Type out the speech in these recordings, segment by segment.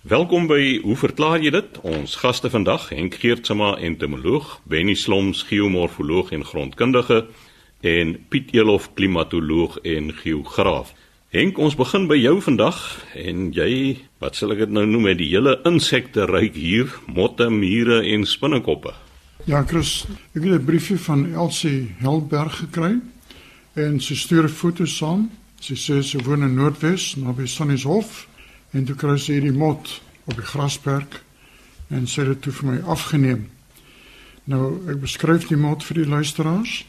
Welkom by Hoe verklaar jy dit? Ons gaste vandag, Henk Geertsma, entomoloog, Benny Sloms, geomorfoloog en grondkundige en Piet Elof, klimatoloog en geograaf. Henk, ons begin by jou vandag en jy, wat sal ek dit nou noem, met die hele insekte ryk hier, motte, mure en spinnekoppe. Ja, Chris, ek het 'n briefie van Elsie Helberg gekry en sy stuur 'n foto saam. Sy sê sy woon in Noordwes, naby Sonnieshof En toe kry sy hierdie mot op die grasperk en sy het dit toe vir my afgeneem. Nou ek beskryf die mot vir die luisteraars.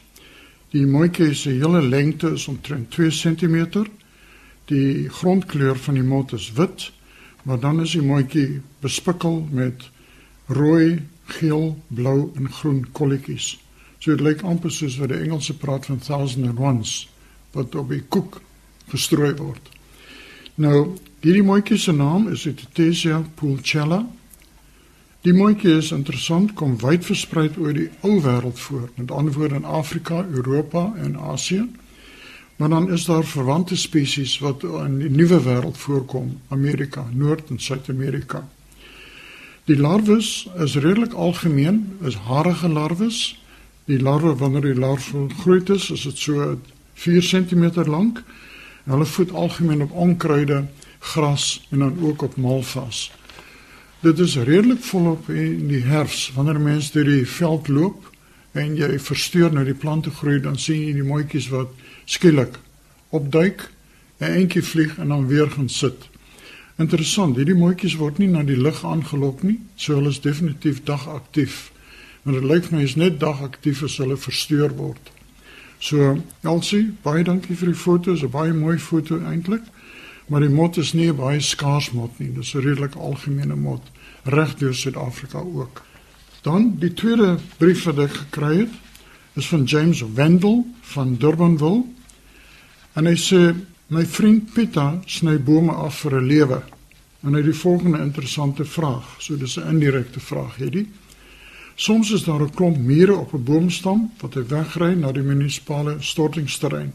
Die mooitjie se hele lengte is omtrent 2 cm. Die grondkleur van die mot is wit, maar dan is die mooitjie bespikkel met rooi, geel, blou en groen kolletjies. So dit lyk amper soos wat die Engelse praat van thousand and ones wat op 'n koek gestrooi word. Nou, hierdie mooitjie se naam is Etithesia pulchella. Die mooitjie is interessant, kom wyd versprei oor die ou wêreld voor, met ander woorde in Afrika, Europa en Asië. Maar dan is daar verwante spesies wat in die nuwe wêreld voorkom, Amerika, Noord- en Suid-Amerika. Die larwes is redelik algemeen, is harige larwes. Die larwe wanneer die larwe groot is, is dit so 4 cm lank Hulle voed algemeen op onkruide, gras en dan ook op malvas. Dit is redelik volop in die herfs wanneer mense deur die veld loop en jy versteur nou die plante groei dan sien jy die mooitjies wat skielik opduik, 'n entjie vlieg en dan weer gaan sit. Interessant, hierdie mooitjies word nie na die lig aangelok nie, so hulle is definitief dagaktief. Maar dit lyk my is net dagaktief as hulle versteur word. So, Elsie, baie dankie vir die foto's, 'n baie mooi foto eintlik. Maar die mot is nie 'n baie skaars mot nie. Dis 'n redelik algemene mot reg deur Suid-Afrika ook. Dan die tweede brief wat ek gekry het, is van James Wendell van Durbanville. En hy sê my vriend Pieter sny bome af vir 'n lewe. En hy het die volgende interessante vraag. So dis 'n indirekte vraag, hierdie. Soms is daar 'n klomp mure op 'n boomstam wat hy wegry na die munisipale stortingsterrein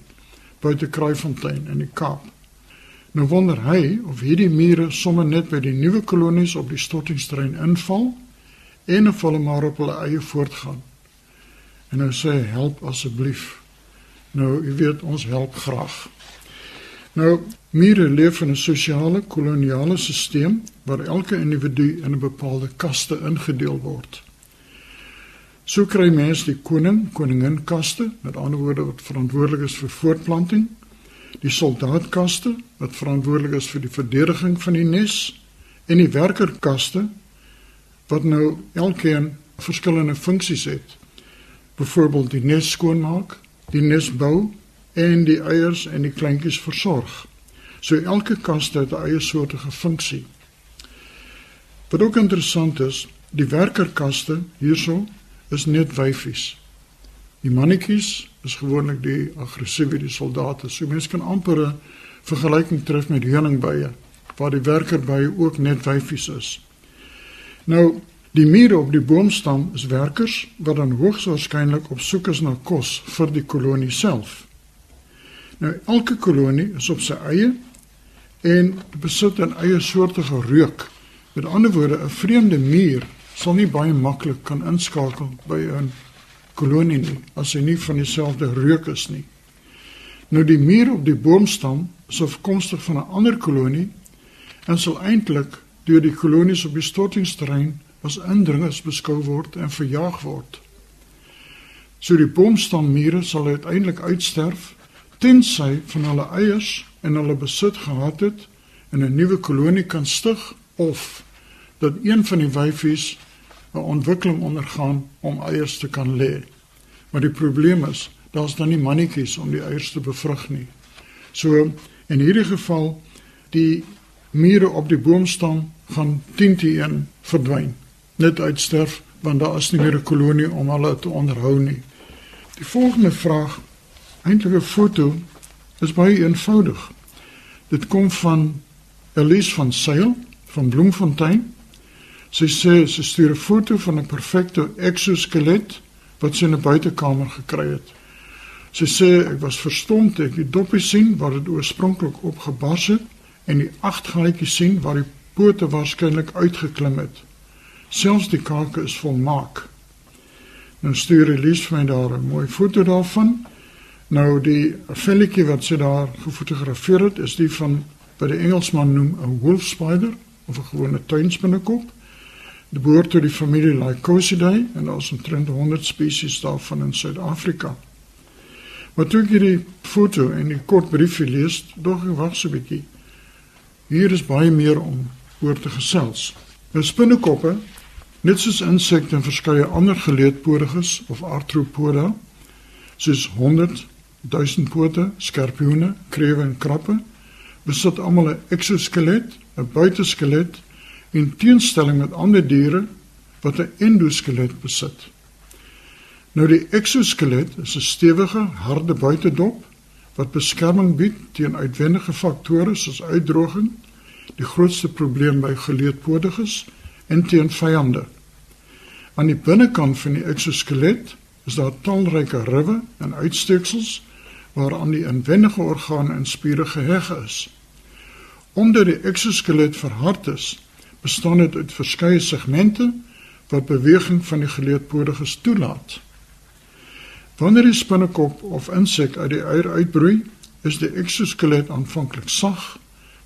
buite Kraaifontein in die Kaap. Nou wonder hy of hierdie mure sommer net by die nuwe kolonies op die stortingsterrein inval en of hulle maar op hulle eie voortgaan. En nou sê help asseblief. Nou, u weet ons help graag. Nou, mure leef in 'n sosiale koloniale stelsel waar elke individu in 'n bepaalde kaste ingedeel word. So kry mense die koning, koningin kaste, met ander woorde wat verantwoordelik is vir voortplanting, die soldaatkaste wat verantwoordelik is vir die verdediging van die nes en die werkerkaste wat nou elkeen verskillende funksies het. Byvoorbeeld die nes skoonmaak, die nes bou en die eiers en die kleintjies versorg. So elke kaste het 'n eie soortige funksie. Wat ook interessant is, die werkerkaste hierso is net wyfies. Die mannetjies is gewoonlik die aggressiewe die soldate. So mense kan amper 'n vergelyking tref met heuningbye waar die werkerbye ook net wyfies is. Nou die mure op die boomstam is werkers wat dan hoogs waarskynlik op soek is na kos vir die kolonie self. Nou elke kolonie is op sy eie en besit 'n eie soortige reuk. Met ander woorde, 'n vreemde muur sal nie baie maklik kan inskakel by 'n kolonie nie as hy nie van dieselfde reuk is nie. Nou die muur op die boomstam is afkomstig van 'n ander kolonie en sal eintlik deur die kolonies op die stortingsterrein as indringers beskou word en verjaag word. So die boomstammure sal uiteindelik uitsterf tensy van hulle eiers en hulle besit gehad het en 'n nuwe kolonie kan stig of dat een van die wyfies 'n ontwikkeling ondergaan om eiers te kan lê. Maar die probleem is, daar's dan nie mannetjies om die eiers te bevrug nie. So in hierdie geval die mure op die boomstam gaan 10 te 1 verdwyn. Net uitsterf want daar is nie meer 'n kolonie om hulle te onderhou nie. Die volgende vraag, eintlik 'n foto, is baie eenvoudig. Dit kom van Elise van Sail van Bloemfontein Sy sê sy stuur 'n foto van 'n perfekte exoskelet wat sy in 'n buitekamer gekry het. Sy sê ek was verstom toe ek die doppie sien waar dit oorspronklik opgebars het en die agt gaatjies sien waar die pote waarskynlik uitgeklim het. Selfs die kake is volmaak. Nou stuur Elise vir my daar 'n mooi foto daarvan. Nou die velletjie wat sy daar gefotografeer het, is die van wat die Engelsman noem 'n wolf spider of 'n gewone tuinspinnekop. Dit behoort tot die familie Lycosidae en daar is omtrent 100 spesies daarvan in Suid-Afrika. Maar toe ek hierdie foto en die kort briefie lees, dog ek wag so 'n bietjie. Hier is baie meer om oor te gesels. Nou spinnekoppe, net soos insekte en verskeie ander geleedpodiges of arthropoda, soos 100 1000 pote, skorpioene, krewe en krappe, besit almal 'n eksoskelet, 'n buiteskelet in teenstelling met ander diere wat 'n endoskelet besit. Nou die eksoskelet is 'n stewige, harde buitedop wat beskerming bied teen uitwendige faktore soos uitdroging, die grootste probleem by geleedpodiges en teen vyande. Aan die binnekant van die eksoskelet is daar talryke riwe en uitsteeksels waaraan die inwendige organe en spiere geheg is. Omdat die eksoskelet verhard is, bestaan dit uit verskeie segmente wat beweging van die geleedpodiges toelaat. Wanneer die spinnekop of insek uit die eier uitbroei, is die eksoskelet aanvanklik sag,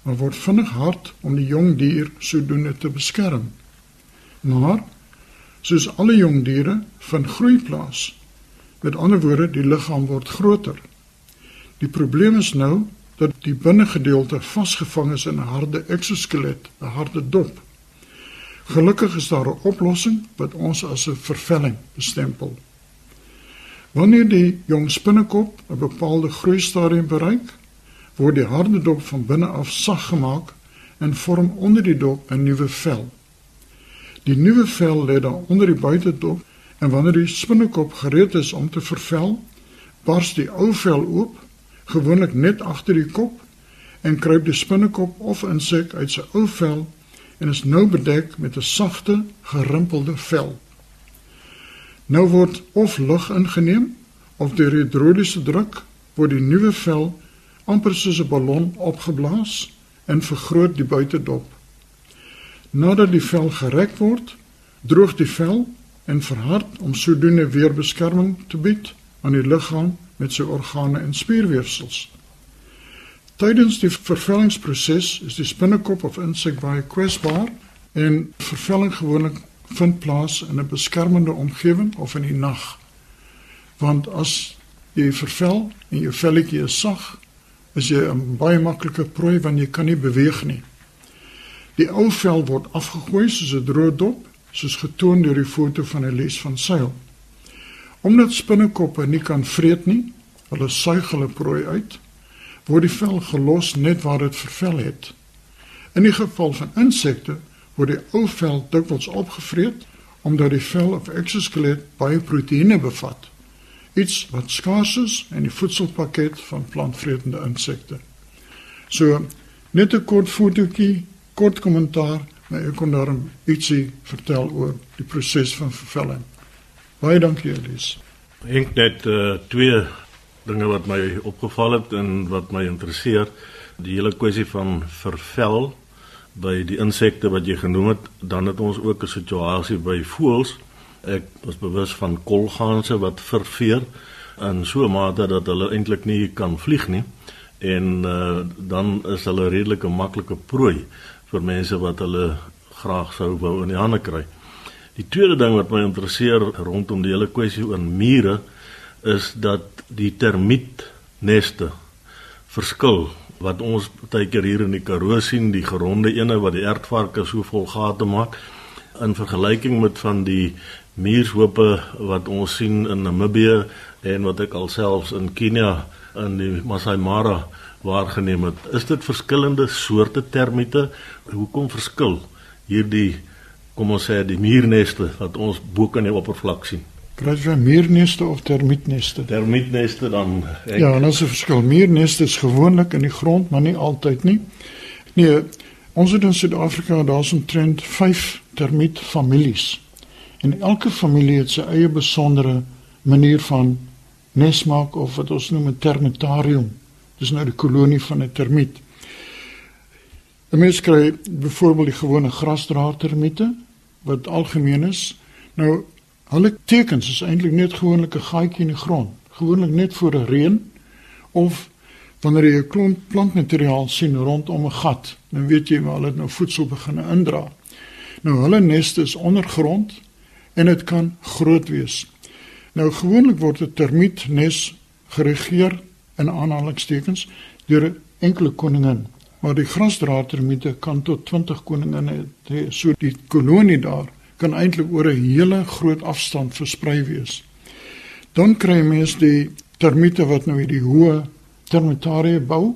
maar word vinnig hard om die jong dier sodoende te beskerm. Maar soos alle jong diere vind groei plaas. Met ander woorde, die liggaam word groter. Die probleem is nou dat die binnegedeelte vasgevang is in 'n harde eksoskelet, 'n harde dop. Gelukkig is daar 'n oplossing wat ons as 'n vervelling bestempel. Wanneer die jong spinnekop 'n bepaalde groeistadium bereik, word die harde dop van binne af sag gemaak en vorm onder die dop 'n nuwe vel. Die nuwe vel lê dan onder die buitedop en wanneer die spinnekop gereed is om te vervel, bars die ou vel oop gewoonlik net agter die kop en kruip die spinnekop of insek uit sy ou vel en is nou bedek met 'n sagte, gerimpelde vel. Nou word of lug ingeneem of deur hidroliese druk word die nuwe vel amper soos 'n ballon opgeblaas en vergroot die buitedop. Nadat die vel gerek word, droog die vel en verhard om sodoende weer beskerming te bied aan die liggaam met sy organe en spierweefsels. Tydens die vervellingsproses is die spinnekop of insek baie kwesbaar en vervelling gewoonlik vind plaas in 'n beskermende omgewing of in die nag. Want as jy vervel en jou velletjie is sag, is jy 'n baie maklike prooi want jy kan nie beweeg nie. Die ou vel word afgegooi soos 'n droë dop, soos getoon deur die foto van 'n les van seil. Omdat spinnekoppe nie kan vreet nie, hulle suig hulle prooi uit, word die vel gelos net waar dit vervel het. In die geval van insekte word die ou vel dikwels opgevreet omdat die vel of exoskelet baie proteïene bevat, iets wat skaars is in die voedselpakket van plantvretende insekte. So net 'n kort fotootjie, kort kommentaar, maar ek kon daarom ietsie vertel oor die proses van vervelling. Baie dankie Elise. Ek net uh, twee dinge wat my opgeval het en wat my interesseer. Die hele kwessie van vervel by die insekte wat jy genoem het, dan het ons ook 'n situasie by voëls. Ek was bewus van kolganse wat verveer in so 'n mate dat hulle eintlik nie kan vlieg nie en uh, dan is hulle redelike maklike prooi vir mense wat hulle graag sou wou in die hande kry. Die tweede ding wat my interesseer rondom die hele kwessie oor mure is dat die termietneste verskil wat ons baie keer hier in die Karoo sien, die geronde ene wat die ertvarke so vol gate maak in vergelyking met van die muurshope wat ons sien in Namibië en wat ek alselfs in Kenia in die Masai Mara waargeneem het. Is dit verskillende soorte termiete? Hoekom verskil hierdie kom ons sê die muurneste wat ons bo kan die oppervlak sien. Praat jy muurneste of termietneste? Termietneste dan. Ek... Ja, en as 'n verskil muurneste is gewoonlik in die grond, maar nie altyd nie. Nee, ons het in Suid-Afrika daar's 'n trend 5 termietfamilies. En elke familie het sy eie besondere manier van nesmaak of wat ons noem 'n termitarium. Dis nou die kolonie van 'n termiet. 'n Mens kry byvoorbeeld die gewone grasdraadtermiete wat algemeen is. Nou hulle tekens is eintlik net gewoonlik 'n gaatjie in die grond, gewoonlik net voor 'n reën of wanneer jy 'n klomp plantmateriaal sien rondom 'n gat, dan weet jy maar hulle het nou voedsel begin indra. Nou hulle neste is ondergrond en dit kan groot wees. Nou gewoonlik word 'n termietnes geregeer in aanhalingstekens deur 'n enkele koningin, maar die grasdraadtermiete kan tot 20 koninginne hê. So die kolonie daar kan eintlik oor 'n hele groot afstand versprei wees. Dan kry mens die termiete wat nou hierdie hoë termitarie bou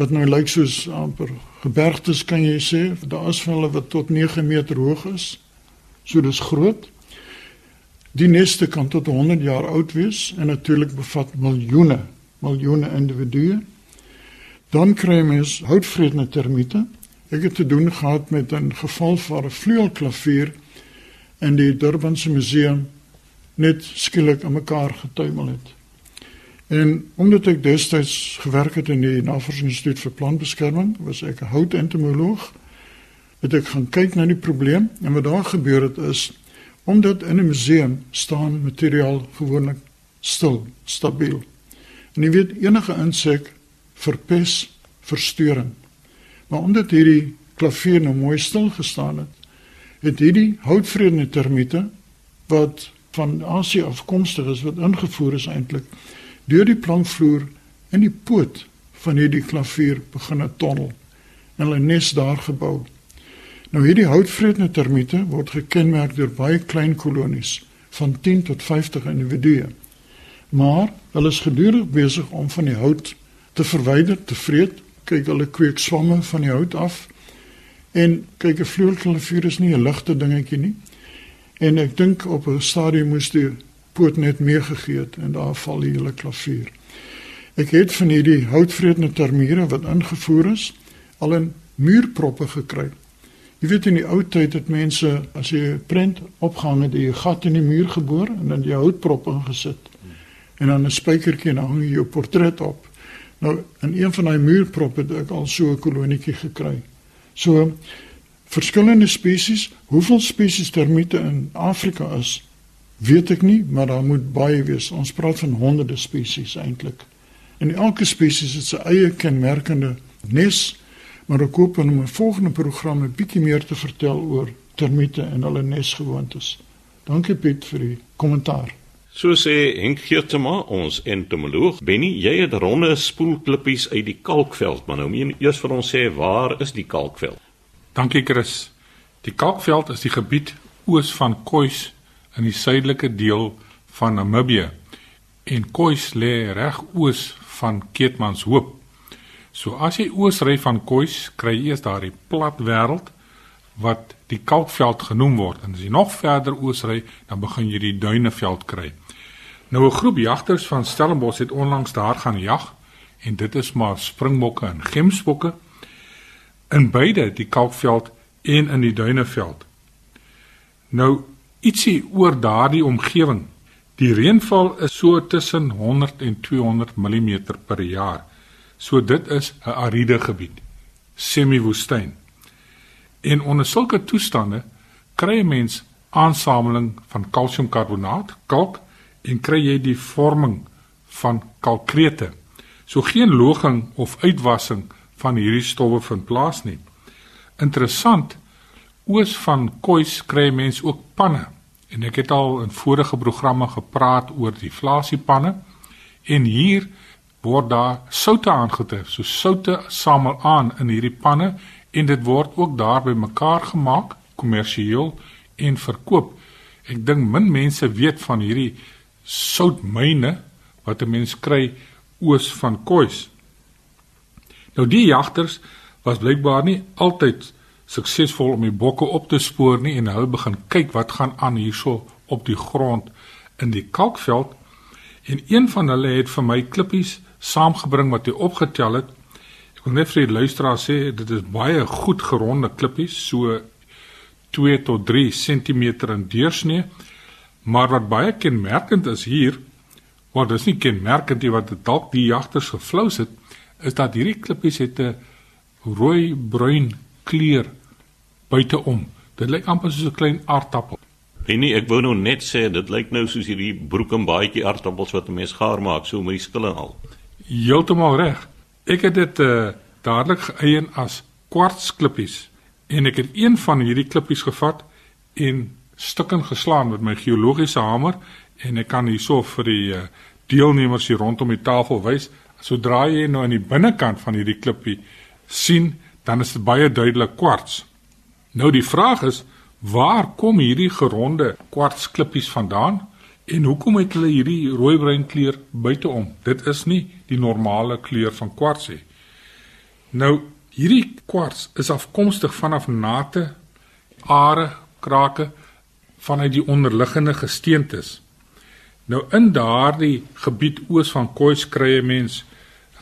wat nou lyk soos amper gebergtes kan jy sê daar is van hulle wat tot 9 meter hoog is so dis groot die neste kan tot 100 jaar oud wees en natuurlik bevat miljoene miljoene individue dan kry mens houtvredende termiete ek het te doen gehad met 'n geval van 'n vleuelklavier in die Durbanse museum net skielik aan mekaar getuimel het En omdat ek destyds gewerk het in die Navorsingsinstituut vir Plantbeskerming, was ek 'n houtentomoloog. Het ek gaan kyk na die probleem en wat daar gebeur het is omdat in 'n museum staan materiaal gewoonlik stil, stabiel. En jy weet enige insek verpes verstoring. Maar omdat hierdie klavier nou mooi stil gestaan het, het hierdie houtvredende termiete wat van Asië afkomstig is wat ingevoer is eintlik deur die plankvloer in die poot van hierdie klavier begin 'n tonnel en hulle nes daar gebou. Nou hierdie houtvredende termiete word gekenmerk deur baie klein kolonies van 10 tot 50 individue. Maar hulle is gedurig besig om van die hout te verwyder, te vreet. Kyk, hulle kweek swamme van die hout af. En kyk, 'n vleuelklavier is nie 'n ligte dingetjie nie. En ek dink op 'n stadium moes die poot net meegegee het en daar val die hele klavier. Ek het van hierdie houtvredende termiere wat ingevoer is al in muurproppe gekry. Jy weet in die ou tyd het mense as jy 'n prent opgehang het, 'n gat in die muur geboor en dan die houtprop ingesit. En dan 'n spykertjie en dan hang jy jou portret op. Nou in een van daai muurproppe het ek al so 'n kolonietjie gekry. So verskillende spesies, hoeveel spesies termiete in Afrika is, Weet ek nie, maar daar moet baie wees. Ons praat van honderde spesies eintlik. En elke spesies het sy eie kenmerkende nes, maar ek hoop in 'n volgende program 'n bietjie meer te vertel oor termiete en hulle nesgewoontes. Dankie Piet vir die kommentaar. So sê Henk Geertema, ons entomoloog. Benny, jy het ronde spoelklippies uit die kalkveld, maar nou moet jy eers vir ons sê waar is die kalkveld? Dankie Chris. Die kalkveld is die gebied oos van Kois in die suidelike deel van Namibië en Kois lê reg oos van Keetmanshoop. So as jy oos ry van Kois, kry jy eers daardie plat wêreld wat die kalkveld genoem word en as jy nog verder oos ry, dan begin jy die duineveld kry. Nou 'n groep jagters van Stellenbosch het onlangs daar gaan jag en dit is maar springbokke en gemsbokke in beide die kalkveld en in die duineveld. Nou ietsie oor daardie omgewing. Die reënval is so tussen 100 en 200 mm per jaar. So dit is 'n ariede gebied, semi-woestyn. En onder sulke toestande kry 'n mens aansameling van kalsiumkarbonaat, kalk en kry jy die vorming van kalkrete. So geen loging of uitwassing van hierdie stowwe vind plaas nie. Interessant oos van kois kry mense ook panne. En ek het al in vorige programme gepraat oor die flasiepanne en hier word daar soutte aangetref. So soutte samel aan in hierdie panne en dit word ook daar by mekaar gemaak kommersieel en verkoop. Ek dink min mense weet van hierdie soutmyne wat 'n mens kry oos van kois. Nou die jagters was blykbaar nie altyd suksesvol om die bokke op te spoor nie en hulle begin kyk wat gaan aan hierso op die grond in die kalkveld en een van hulle het vir my klippies saamgebring wat hy opgetel het. Ek wil net vir die luisteraar sê dit is baie goed geronde klippies so 2 tot 3 cm in deursnee. Maar wat baie kenmerkend is hier, wat is nie kenmerkend nie wat dalk die jagters geflous het, is dat hierdie klippies het 'n rooi-bruin kleur buiteom. Dit lyk amper soos 'n klein aardappel. Nee nee, ek wou nou net sê dit lyk nou soos hierdie broek en baadjie aardappels wat 'n mens gaar maak, so met die skille en al. Heeltemal reg. Ek het dit uh, dadelik geëien as kwartsklippies en ek het een van hierdie klippies gevat en stukken geslaan met my geologiese hamer en ek kan hierso vir die uh, deelnemers hier rondom die tafel wys. Sodra jy nou aan die binnekant van hierdie klippie sien, dan is dit baie duidelik kwarts. Nou die vraag is, waar kom hierdie geronde kwartsklippies vandaan en hoekom het hulle hierdie rooi-bruin kleur buiteom? Dit is nie die normale kleur van kwarts nie. Nou hierdie kwarts is afkomstig vanaf nate, are, krake vanuit die onderliggende gesteentes. Nou in daardie gebied oos van Khois kry jy mens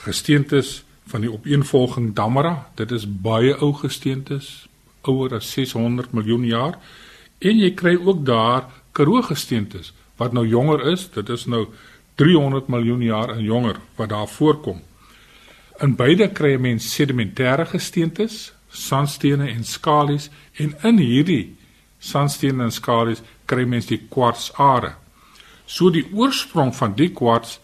gesteentes van die opeenvolging Damara. Dit is baie ou gesteentes, ouer as 600 miljoen jaar. En jy kry ook daar Karoo gesteentes wat nou jonger is. Dit is nou 300 miljoen jaar en jonger wat daar voorkom. In beide kry jy mens sedimentêre gesteentes, sandstene en skalies en in hierdie sandstene en skalies kry mens die kwartsare. So die oorsprong van die kwarts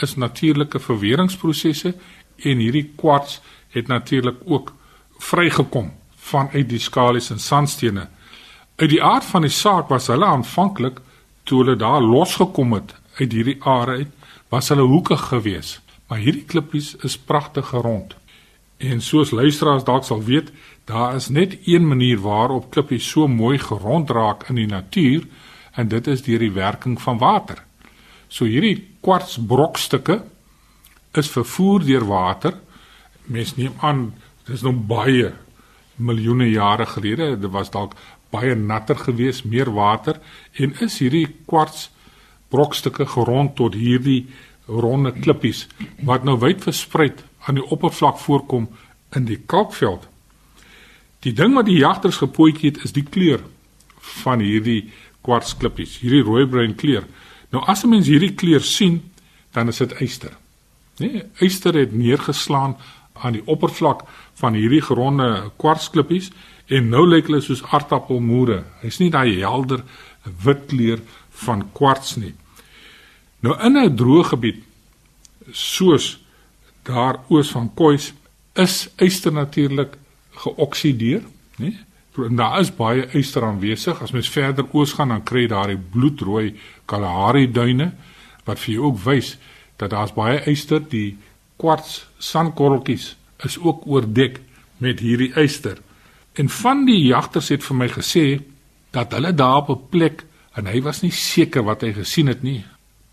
is natuurlike verweringsprosesse en hierdie kwarts het natuurlik ook vrygekom vanuit die skalies en sandstene. Uit die aard van die saak was hulle aanvanklik toe hulle daar losgekom het uit hierdie are uit, was hulle hoekig geweest. Maar hierdie klippies is pragtig rond. En soos luisteraars dalk sal weet, daar is net een manier waarop klippies so mooi gerond raak in die natuur en dit is deur die werking van water. So hierdie kwartsbrokstukke is vervoer deur water. Mens neem aan dis nou baie miljoene jare gelede, dit was dalk baie natter geweest, meer water en is hierdie kwartsbrokstukke gerond tot hierdie ronde klippies wat nou wyd versprei aan die oppervlak voorkom in die kalkveld. Die ding wat die jagters gepootjie het is die kleur van hierdie kwartsklippies, hierdie rooi-bruin kleur. Nou as 'n mens hierdie kleur sien, dan is dit yster. Nee, yster het neergeslaan aan die oppervlak van hierdie geronde kwartsklippies en nou lyk hulle soos aardappelmoere. Hy's nie daai helder wit kleur van kwarts nie. Nou in 'n droë gebied soos daar oos van Khois is yster natuurlik geoksideer, nê? En daar is baie yster aanwesig. As mens verder oos gaan, dan kry jy daai bloedrooi Kalahari duine wat vir jou ook wys dat daar's baie yster. Die kwarts sandkorreltjies is ook oordek met hierdie yster. En van die jagters het vir my gesê dat hulle daar op 'n plek en hy was nie seker wat hy gesien het nie,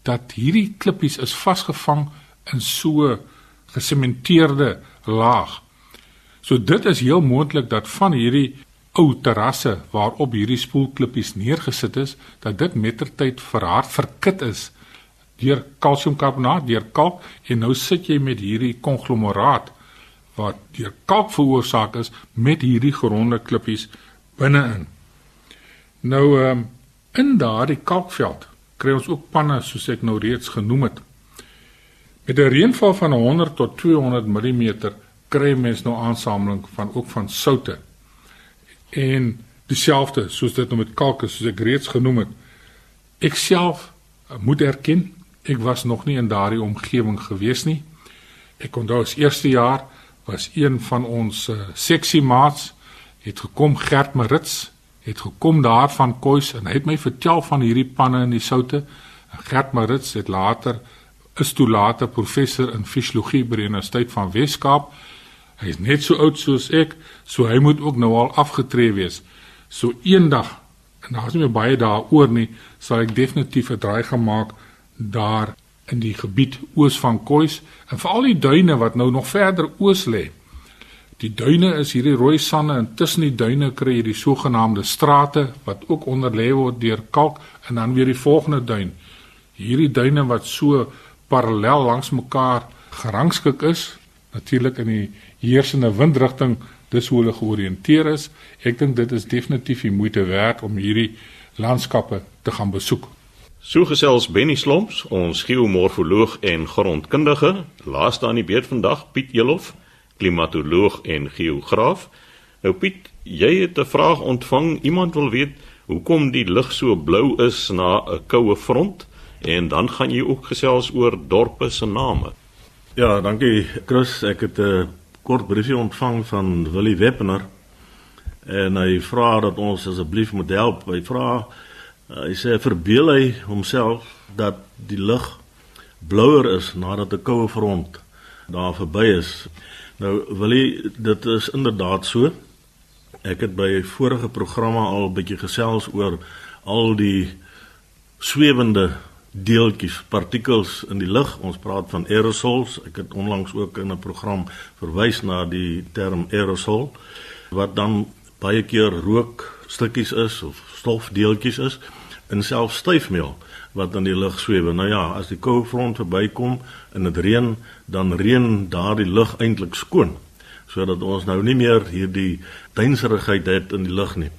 dat hierdie klippies is vasgevang in so gesementeerde laag. So dit is heel moontlik dat van hierdie ou terrasse waarop hierdie spoelklippies neergesit is, dat dit mettertyd verhard verkit is deur kalsiumkarbonaat, deur kalk en nou sit jy met hierdie konglomeraat wat deur kalk veroorsaak is met hierdie geronde klippies binne-in. Nou um, in daardie kalkveld kry ons ook panne soos ek nou reeds genoem het. Met 'n reënval van 100 tot 200 mm kry mens nou aansameling van ook van soutte en dieselfde soos dit nou met kalk is soos ek reeds genoem het. Ek self eh, moet erken, ek was nog nie in daardie omgewing gewees nie. Ek onthou as eerste jaar was een van ons uh, seksie maats het gekom Gert Marits het gekom daar van Kois en hy het my vertel van hierdie panne in die soute. Gert Marits het later is toe later professor in fisiologie by die Universiteit van Wes-Kaap Hy is net so oud soos ek, so hy moet ook nou al afgetree wees. So eendag, en daar's nie meer baie daaroor nie, sal ek definitief 'n draai gemaak daar in die gebied oos van Kois en veral die duine wat nou nog verder oos lê. Die duine is hierdie rooi sande en tussen die duine kry jy die sogenaamde strate wat ook onderlê word deur kalk en dan weer die volgende duin. Hierdie duine wat so parallel langs mekaar gerangskik is, natuurlik in die heersende windrigting dis hoe hulle georiënteer is. Ek dink dit is definitief die moeite werd om hierdie landskappe te gaan besoek. So gesels Benny Slomps, ons geomorfoloog en grondkundige, laaste aan die beurt vandag Piet Elof klimatoloog en geograaf. Nou Piet, jy het 'n vraag ontvang. Iemand wil weet hoekom die lug so blou is na 'n koue front en dan gaan jy ook gesels oor dorpe se name. Ja, dankie Chris. Ek het 'n kort briefie ontvang van Willie Weppener en hy vra dat ons asseblief moet help. Hy vra hy sê verbeel hy homself dat die lug blouer is nadat 'n koue front daar verby is. Nou Willie, dit is inderdaad so. Ek het by vorige programme al 'n bietjie gesels oor al die swewende deeltjies, partikels in die lug. Ons praat van aerosols. Ek het onlangs ook in 'n program verwys na die term aerosol wat dan baie keer rook stukkies is of stofdeeltjies is in self styfmeel wat in die lug sweef. Nou ja, as die koue front verbykom en dit reën, dan reën daardie lug eintlik skoon sodat ons nou nie meer hierdie duinserigheid het in die lug nie.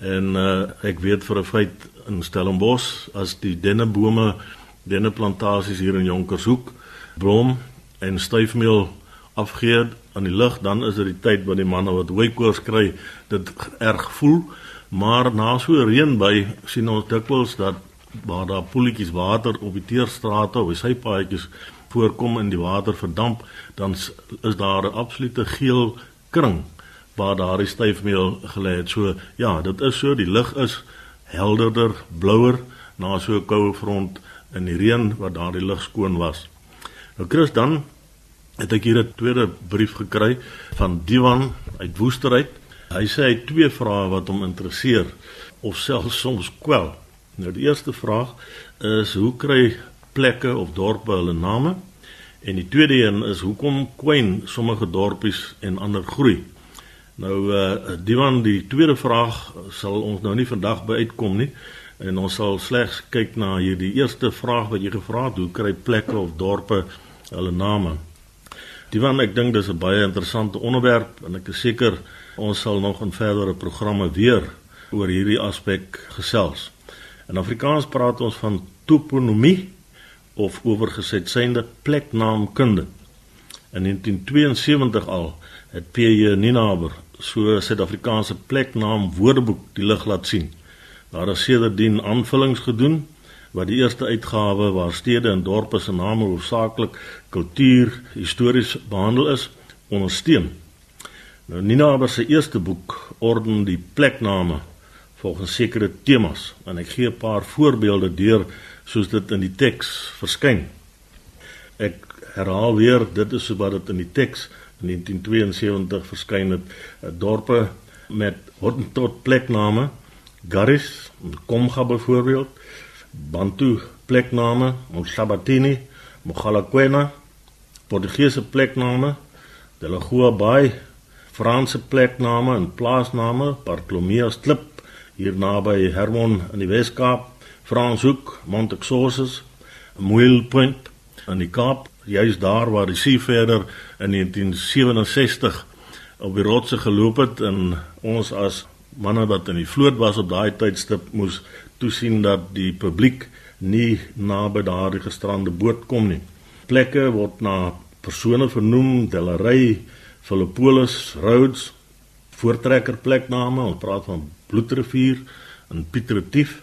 En uh, ek weet vir 'n feit in Stellenbosch as die dennebome, denneplantasies hier in Jonkershoek blom en styfmeel afgee aan die lug, dan is dit die tyd wat die manne wat hooikoors kry, dit erg voel. Maar na so reën by sien ons dikwels dat waar daar poeltjies water op die teerstrate of die sypaadjies voorkom en die water verdamp, dan is daar 'n absolute geel kring waar daardie styfmeel gelê het. So ja, dit is so, die lug is helderder, blouer na so 'n koue front in die reën wat daardie lug skoon was. Nou Chris dan het ek hier 'n tweede brief gekry van Diwan uit Woesterheid. Hy sê hy het twee vrae wat hom interesseer of selfs soms kwel. Nou die eerste vraag is hoe kry plekke of dorpe hulle name? En die tweede een is hoekom kwyn sommige dorpies en ander groei? Nou uh die van die tweede vraag sal ons nou nie vandag by uitkom nie en ons sal slegs kyk na hierdie eerste vraag wat jy gevra het, hoe kry plekke of dorpe hulle name? Die van ek dink dis 'n baie interessante onderwerp en ek is seker ons sal nog in verdere programme weer oor hierdie aspek gesels. In Afrikaans praat ons van toponomie of oorgeset synde pleknaamkunde. In 1972 al het P.J. Ninaber so Suid-Afrikaanse pleknaam woordeboek die lig laat sien. Daar is sedertdien aanvullings gedoen wat die eerste uitgawe waar stede en dorpe se name hoofsaaklik kultuur histories behandel is, ondersteun. Nou Ninaber se eerste boek orden die plekname volgens sekere temas en ek gee 'n paar voorbeelde deur soos dit in die teks verskyn. Ek herhaal weer, dit is so wat dit in die teks in 1972 verskyn het, dorpe met Hottentot plekname, Garis, Komga byvoorbeeld, Bantu plekname, Msabatini, Mogalakwena, Portugese plekname, Delagoa Bay, Franse plekname en plaasname, Bartolomeus Klip hier naby Hermon in die Wes-Kaap, Franshoek, Montexosus, Moel Point in die Kaap, juis daar waar die see verder in 1967 op die rotse geloop het en ons as manne wat in die vloot was op daai tydstip moes toesien dat die publiek nie naby daardie gestrande boot kom nie. Plekke word na persone vernoem, Delaray, Philippolis, Rhodes, voortrekker plekname, ons praat van Bloedrivier en Pietretief.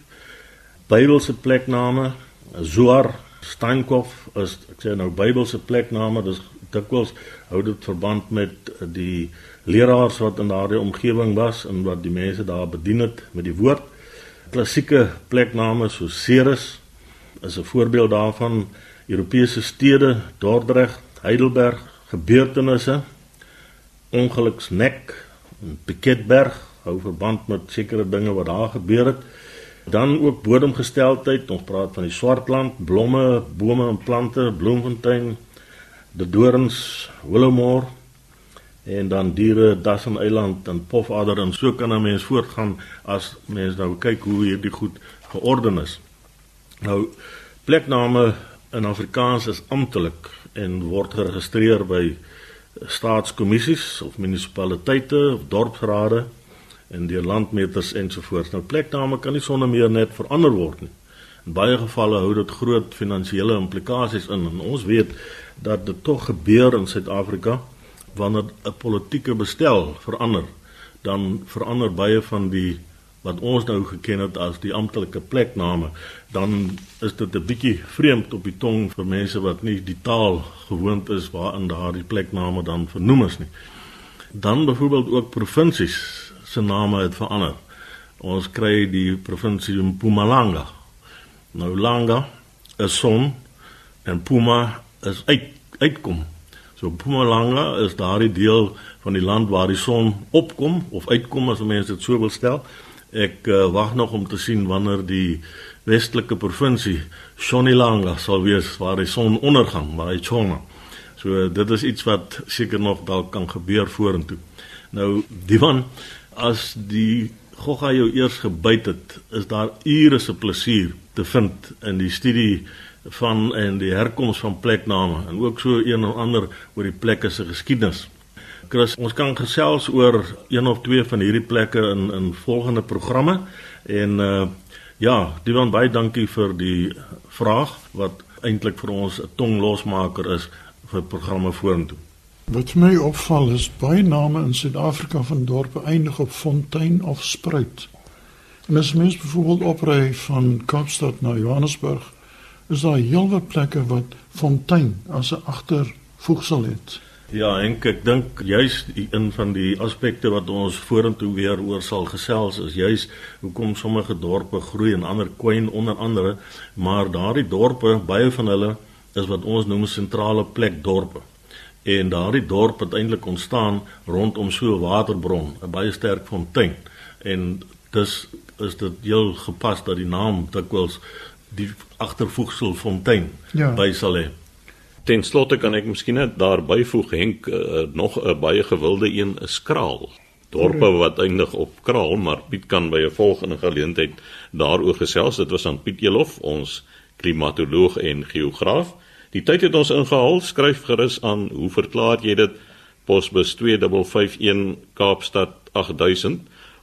Bybelse plekname, Zoar, Steinkopf is ek sê nou Bybelse plekname, dis dikwels hou dit verband met die leraars wat in daardie omgewing was en wat die mense daar bedien het met die woord. Klassieke plekname soos Ceres is 'n voorbeeld daarvan. Europese stede, Dordrecht, Heidelberg, gebeurtenisse, ongeluksnek, Piketberg hou verband met sekere dinge wat daar gebeur het. Dan ook bodemgesteldheid, ons praat van die Swartland, blomme, bome en plante, Bloemfontein, die Dorings, Willowmore en dan diere, Dassen Eiland en Pofadder en so kan 'n mens voortgaan as mens nou kyk hoe hierdie goed georden is. Nou plekname in Afrikaans is amptelik en word geregistreer by staatskommissies of munisipaliteite of dorpsrade en deur landmeters ensovoorts. Nou plekname kan nie sonder meer net verander word nie. In baie gevalle hou dit groot finansiële implikasies in en ons weet dat dit tog gebeur in Suid-Afrika wanneer 'n politieke bestel verander, dan verander baie van die wat ons nou geken het as die amptelike plekname, dan is dit 'n bietjie vreemd op die tong vir mense wat nie die taal gewoond is waarin daardie plekname dan vernoem is nie. Dan byvoorbeeld ook provinsies se name het verander. Ons kry die provinsie Mpumalanga. Nou Langa is son en Puma is uit uitkom. So Mpumalanga is daardie deel van die land waar die son opkom of uitkom as mense dit so wil stel. Ek uh, wag nog om te sien wanneer die westelike provinsie Shonilanga sal wees waar die son ondergang, waar hy Chona. So dit is iets wat seker nog dalk kan gebeur vorentoe. Nou Divan, as die gogga jou eers gebyt het, is daar ure se plesier te vind in die studie van en die herkoms van plekname en ook so een of ander oor die plekke se geskiedenis. Chris, ons kan gesels oor een of twee van hierdie plekke in in volgende programme en uh ja, Divan baie dankie vir die vraag wat eintlik vir ons 'n tonglosmaker is vir programme vorentoe. Wat my opval is baie name in Suid-Afrika van dorpe eindig op fontein of spruit. En as mens byvoorbeeld opry van Kaapstad na Johannesburg, is daar heelwat plekke wat fontein as 'n agtervoegsel het. Ja, en ek dink juis een van die aspekte wat ons vorentoe weer oor sal gesels is juis hoekom sommige dorpe groei en ander kwyn onder andere, maar daardie dorpe, baie van hulle is wat ons noem sentrale plek dorpe. En daardie dorp het eintlik ontstaan rondom so 'n waterbron, 'n baie sterk fontein. En dis is dit heel gepas dat die naam dikwels die agtervoegsel fontein ja. by sal hê. Ten slotte kan ek miskien net daar byvoeg Henk uh, nog 'n baie gewilde een is kraal. Dorpe wat eindig op kraal, maar Piet kan by 'n volgende geleentheid daaroor gesels. Dit was aan Piet Elof, ons klimatoloog en geograaf. Die tyd het ons ingehaal. Skryf gerus aan, hoe verklaar jy dit? Posbus 2551 Kaapstad 8000